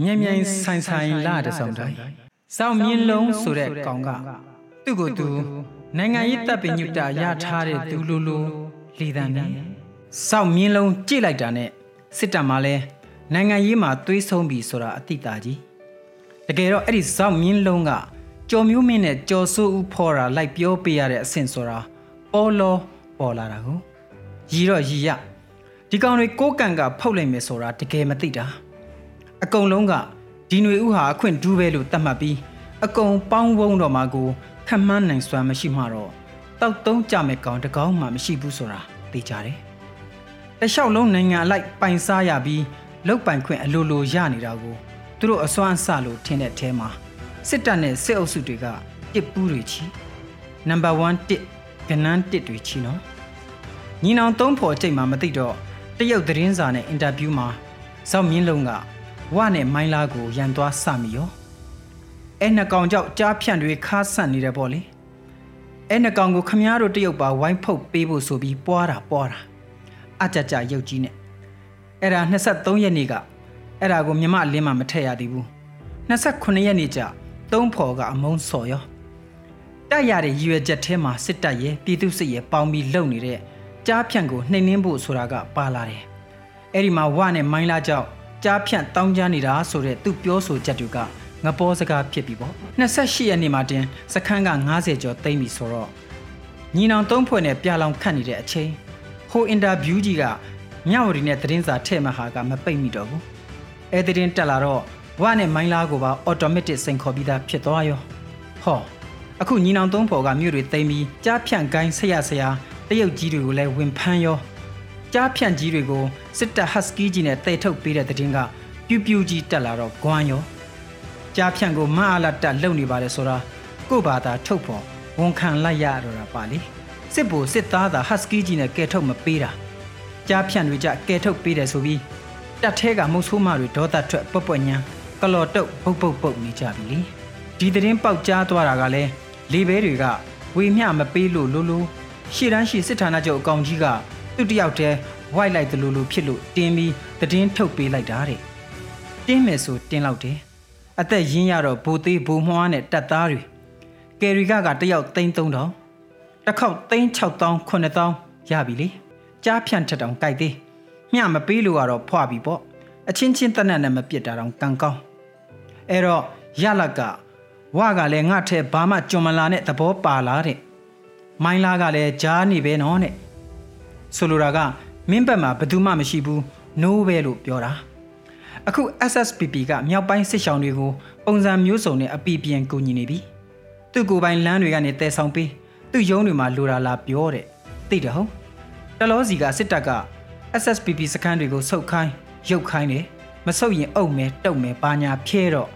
မြန်မြန်ဆိုင်ဆိုင်လာတဲ့ဆောင်တိုင်းစောင်းမြင်းလုံးဆိုတဲ့ကောင်ကသူ့ကိုယ်သူနိုင်ငံရေးတပ်ပညုတရထားတဲ့သူလိုလိုလေတံနဲ့စောင်းမြင်းလုံးကြိလိုက်တာနဲ့စစ်တပ်မှလည်းနိုင်ငံရေးမှာသွေးဆုံးပြီဆိုတာအတိအသာကြီးတကယ်တော့အဲ့ဒီစောင်းမြင်းလုံးကကြော်မျိုးမင်းနဲ့ကြော်ဆိုးဦးဖော်တာလိုက်ပြောပေးရတဲ့အဆင့်ဆိုတာပေါ်လောပေါ်လာတာကိုရီတော့ရီရဒီကောင်တွေကိုးကန်ကဖုတ်လိုက်မယ်ဆိုတာတကယ်မသိတာအ ကုန်လုံးကဒီຫນွေဥဟာအခွင့်ဒူးပဲလို့သတ်မှတ်ပြီးအကုန်ပေါင်းဝုံတော်မှာကိုခက်မှန်းနိုင်စွမ်းမရှိမှတော့တောက်တုံးကြမဲ့ကောင်တကောင်းမှမရှိဘူးဆိုတာသိကြတယ်။တလျှောက်လုံးနိုင်ငံအလိုက်ပိုင်စားရပြီးလောက်ပိုင်ခွင့်အလိုလိုရနေတာကိုသူတို့အစွမ်းအစလို့ထင်တဲ့အထဲမှာစစ်တပ်နဲ့စစ်အုပ်စုတွေကတစ်ပူးတွေချီနံပါတ်1တစ်ကနန်းတစ်တွေချီနော်ညီနောင်သုံးဖော်ကြိတ်မှာမသိတော့တရုတ်သတင်းစာနဲ့အင်တာဗျူးမှာဇောက်မြင့်လုံးက ဝနဲ့မိုင်းလာကိုရန်သွားစမိရောအဲနှကောင်ကြောက်ကြားဖြန့်တွေခါဆန့်နေတယ်ပေါ့လေအဲနှကောင်ကိုခမားတို့တရုတ်ပါဝိုင်းဖုတ်ပေးဖို့ဆိုပြီးပွားတာပွားတာအကြကြရုပ်ကြီးနဲ့အဲ့ဒါ23ရက်နေ့ကအဲ့ဒါကိုမြမအလင်းမှမထည့်ရသေးဘူး28ရက်နေ့ကျသုံးဖော်ကအမုန်းစော်ရောတက်ရတဲ့ရည်ရွယ်ချက်ထဲမှာစစ်တပ်ရဲ့ပြည်သူစစ်ရဲ့ပေါင်းပြီးလုပ်နေတဲ့ကြားဖြန့်ကိုနှိမ်နှင်းဖို့ဆိုတာကပါလာတယ်အဲ့ဒီမှာဝနဲ့မိုင်းလာကြောက် ကြားဖြန့်တောင်းကြနေတာဆိုတဲ့သူပြောဆိုချက်တွေကငပေါ်စကားဖြစ်ပြီပေါ့28ရက်နေ့မှာတင်စခန်းက90ကျော်သိမ်းပြီဆိုတော့ညီနောင်သုံးဖွဲ့နဲ့ပြလောင်ခတ်နေတဲ့အချိန်ဟိုအင်တာဗျူးကြီးကမြဝတီနဲ့သတင်းစာထဲ့မဟာကမပိတ်မိတော့ဘူးအဲသတင်းတက်လာတော့ဝနဲ့မိုင်းလာကိုပါအော်တိုမက်တစ်စိန်ခေါ်ပြီးသားဖြစ်သွားရောဟောအခုညီနောင်သုံးဖော်ကမြို့တွေသိမ်းပြီးကြားဖြန့်ကိုင်းဆက်ရဆရာတရုတ်ကြီးတွေကိုလည်းဝင်ဖမ်းရော ကြားဖြန့်ကြီးတွေကိုစစ်တပ်ဟတ်စကီးကြီးနဲ့တိတ်ထုတ်ပေးတဲ့တဲ့တင်ကပြူးပြူးကြီးတက်လာတော့ဂွမ်းရောကြားဖြန့်ကိုမအားလာတက်လုံနေပါတယ်ဆိုတာကို့ဘာသာထုတ်ဖို့ဝန်ခံလိုက်ရတော့တာပါလေစစ်ဘူစစ်သားသာဟတ်စကီးကြီးနဲ့ကဲထုတ်မပေးတာကြားဖြန့်တွေကြကဲထုတ်ပေးတယ်ဆိုပြီးတက်ထဲကမုတ်ဆိုးမတွေဒေါသထွက်ပွက်ပွက်ညံကလော်တုတ်ပုတ်ပုတ်ပုတ်နေကြပြီလေဒီသတင်းပေါက်ကြားသွားတာကလည်းလေဘဲတွေကဝေမျှမပေးလို့လိုလိုရှေ့တန်းရှိစစ်ဌာနချုပ်အကောင်ကြီးက သူ့တယောက်တည်းဝိုက်လိုက်တယ်လို့လို့ဖြစ်လို့တင်းပြီးသတင်းထုတ်ပေးလိုက်တာတဲ့တင်းမယ်ဆိုတင်းလောက်တယ်အသက်ရင်းရတော့ဘူသေးဘူမွှားနဲ့တက်သားတွေကယ်ရီကကတယောက်သိန်း3000တစ်ခေါက်သိန်း6000 9000ရပြီလေကြားဖြန့်ထက်တောင်ကြိုက်သေးမျှမပေးလို့ကတော့ဖွာပြီပေါ့အချင်းချင်းတက်နက်နဲ့မပြစ်တာတောင်ကံကောင်းအဲ့တော့ရလက်ကဝကလည်းငါထဲဘာမှကြုံမလာနဲ့သဘောပါလာတဲ့မိုင်းလာကလည်းကြားနေပဲနော်တဲ့ ဆိုလိုတာကမင်းဘက်မှာဘယ်သူမှမရှိဘူး no ပဲလို့ပြောတာအခု SSPP ကမြောက်ပိုင်းစစ်ရှောင်းတွေကိုပုံစံမျိုးစုံနဲ့အပီပြန်ကူညီနေပြီသူ့ကိုယ်ပိုင်လမ်းတွေကနေတဲဆောင်ပေးသူ့ရုံးတွေမှာလိုတာလာပြောတဲ့သိတယ်ဟုတ်တလောစီကစစ်တပ်က SSPP စခန်းတွေကိုဆုတ်ခိုင်းရုတ်ခိုင်းတယ်မဆုတ်ရင်အုပ်မယ်တုတ်မယ်ပါညာဖြဲတော့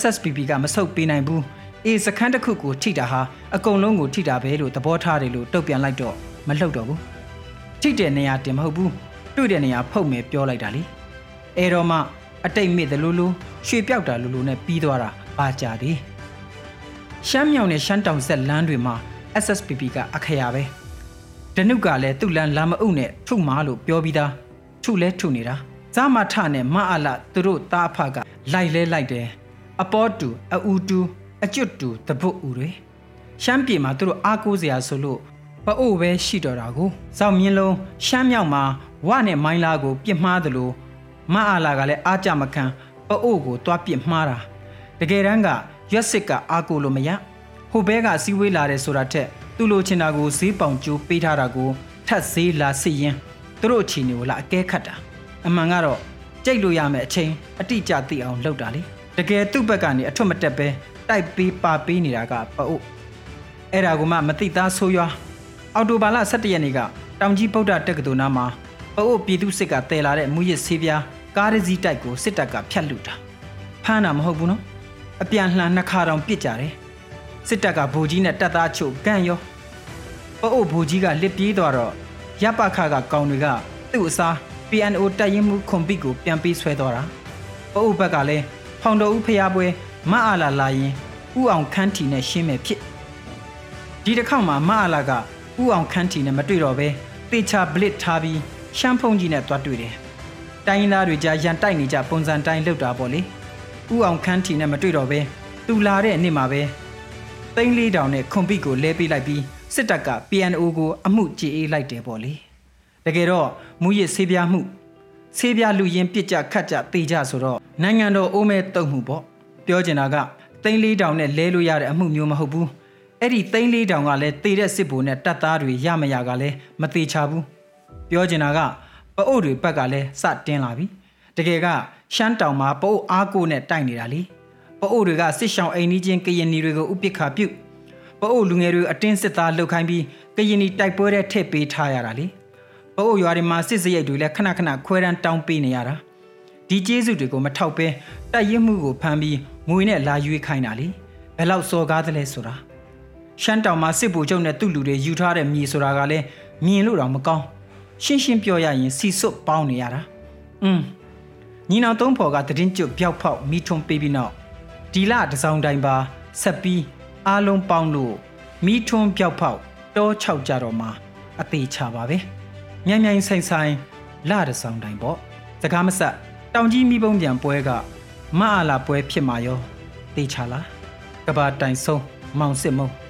SSPP ကမဆုတ်ပေးနိုင်ဘူးအေးစခန်းတစ်ခုကိုထိတာဟာအကုန်လုံးကိုထိတာပဲလို့သဘောထားတယ်လို့တုတ်ပြန်လိုက်တော့မလှုပ်တော့ဘူး ထိတဲ့နေရာတင်မဟုတ်ဘူးတွေ့တဲ့နေရာဖုတ်မယ်ပြောလိုက်တာလေအဲတော့မှအတိတ်မိတယ်လို့လို့ရွှေပြောက်တာလို့လို့နဲ့ပြီးသွားတာပါကြသည်ရှမ်းမြောင်နဲ့ရှမ်းတောင်ဆက်လမ်းတွေမှာ SSPP ကအခရာပဲဒနုကလည်းသူ့လမ်းလာမအုပ်နဲ့ထုမာလို့ပြောပြီးသားထုလဲထုနေတာဇာမထနဲ့မအလသူတို့တားဖကလိုက်လဲလိုက်တယ်အပေါ်တူအူတူအကျွတ်တူတပုတ်ဦးတွေရှမ်းပြည်မှာသူတို့အားကိုးစရာဆိုလို့ ပအို့ပဲရှိတော်တာကိုစောက်မြင်းလုံးရှမ်းမြောက်မှာဝနဲ့မိုင်းလာကို ပြစ်မှားသလိုမအားလာကလည်းအားကြမခံပအို့ကိုတွားပြစ်မှားတာတကယ်တမ်းကရွက်စစ်ကအားကိုလို့မရဟိုဘဲကစီးဝေးလာတယ်ဆိုတာထက်သူ့လိုချင်တာကိုဈေးပေါင်ကျိုးပေးထားတာကိုထပ်ဈေးလာစစ်ရင်သူတို့အချီနေကိုလာအကဲခတ်တာအမှန်ကတော့ကြိတ်လို့ရမယ်အချိန်အတိအကျသိအောင်လုပ်တာလေတကယ်သူ့ဘက်ကနေအထွတ်မတက်ပဲတိုက်ပေးပါပေးနေတာကပအို့အဲ့ဒါကမှမသိသားဆိုးရွား အော်တိုဘာလ17ရက်နေ့ကတောင်ကြီးဗုဒ္ဓတက္ကသိုလ်နားမှာပအို့ပြည်သူစစ်ကတည်လာတဲ့မူရစ်ဆေးပြားကားရစီတိုက်ကိုစစ်တပ်ကဖျက်လူတာဖမ်းတာမဟုတ်ဘူးနော်အပြန်လှန်နှစ်ခါတောင်ပြစ်ကြတယ်စစ်တပ်ကဘူကြီးနဲ့တပ်သားချုပ်ဂန့်ရောပအို့ဘူကြီးကလစ်ပြေးသွားတော့ရပ်ပခကကောင်တွေကသူ့အစား PNO တပ်ရင်းမှုခွန်ပိကိုပြန်ပေးဆွဲသွားတာပအို့ဘက်ကလည်းဖောင်တော်ဦးဖျားပွဲမအားလာလာရင်ဥအောင်ခန်းထီနဲ့ရှင်းမယ်ဖြစ်ဒီတစ်ခေါက်မှာမအားလာက ဥအောင်ခန်းထီနဲ့မတွေ့တော့ပဲတေချာဘလစ်ထားပြီးရှမ်းဖုံးကြီးနဲ့တွားတွေ့တယ်တိုင်းရင်းသားတွေကြားရန်တိုက်နေကြပုံစံတိုင်းလောက်တာပေါ့လေဥအောင်ခန်းထီနဲ့မတွေ့တော့ပဲသူလာတဲ့နေ့မှာပဲသိန်းလေးတောင်နဲ့ခွန်ပိကိုလဲပေးလိုက်ပြီးစစ်တပ်က PNO ကိုအမှုကြေအေးလိုက်တယ်ပေါ့လေတကယ်တော့မူရစ်ဆေးပြားမှုဆေးပြားလူရင်းပြစ်ကြခတ်ကြတေကြဆိုတော့နိုင်ငံတော်အိုးမဲတုံမှုပေါ့ပြောချင်တာကသိန်းလေးတောင်နဲ့လဲလို့ရတဲ့အမှုမျိုးမဟုတ်ဘူး အဲ့ဒီသိန်းလေးတောင်ကလည်းတေတဲ့စစ်ဗိုလ်နဲ့တပ်သားတွေရမရကလည်းမသေးချဘူးပြောချင်တာကပအုပ်တွေဘက်ကလည်းစတင်းလာပြီတကယ်ကရှမ်းတောင်မှာပအုပ်အားကိုနဲ့တိုက်နေတာလေပအုပ်တွေကစစ်ဆောင်အိမ်နီးချင်းကရင်နီတွေကိုဥပိ္ပခါပြုတ်ပအုပ်လူငယ်တွေအတင်းစစ်သားလှုပ်ခိုင်းပြီးကရင်နီတိုက်ပွဲတဲ့ထည့်ပေးထားရတာလေပအုပ်ရွာတွေမှာစစ်စရိတ်တွေလည်းခဏခဏခွဲတန်းတောင်းပေးနေရတာဒီကျေးဇူးတွေကိုမထောက်ပဲတိုက်ရမှုကိုဖမ်းပြီးမွေနဲ့လာရွေးခိုင်းတာလေဘယ်လောက်စော်ကားသလဲဆိုတာ ရှမ်းတောင်မှာစစ်ဗိုလ်ချုပ်နဲ့သူ့လူတွေယူထားတဲ့မြေဆိုတာကလည်းမြင်လို့တော့မကောင်းရှင်းရှင်းပြောရရင်စီစွတ်ပေါင်းနေရတာอืมညီနောင်သုံးဖော်ကတည်င်းကျွတ်ပြောက်ဖောက်မိထုံပေးပြီးနောက်ဒီလတစောင်းတိုင်းပါဆက်ပြီးအားလုံးပေါင်းလို့မိထွန်းပြောက်ဖောက်တော၆ကြတော့မှာအသေးချပါပဲမြိုင်မြိုင်ဆိုင်ဆိုင်လတစောင်းတိုင်းပေါ့စကားမဆက်တောင်ကြီးမိဘုံပြန်ပွဲကမအားလာပွဲဖြစ်မှာရောတေချာလားကဘာတိုင်ဆုံးမောင်စစ်မုံ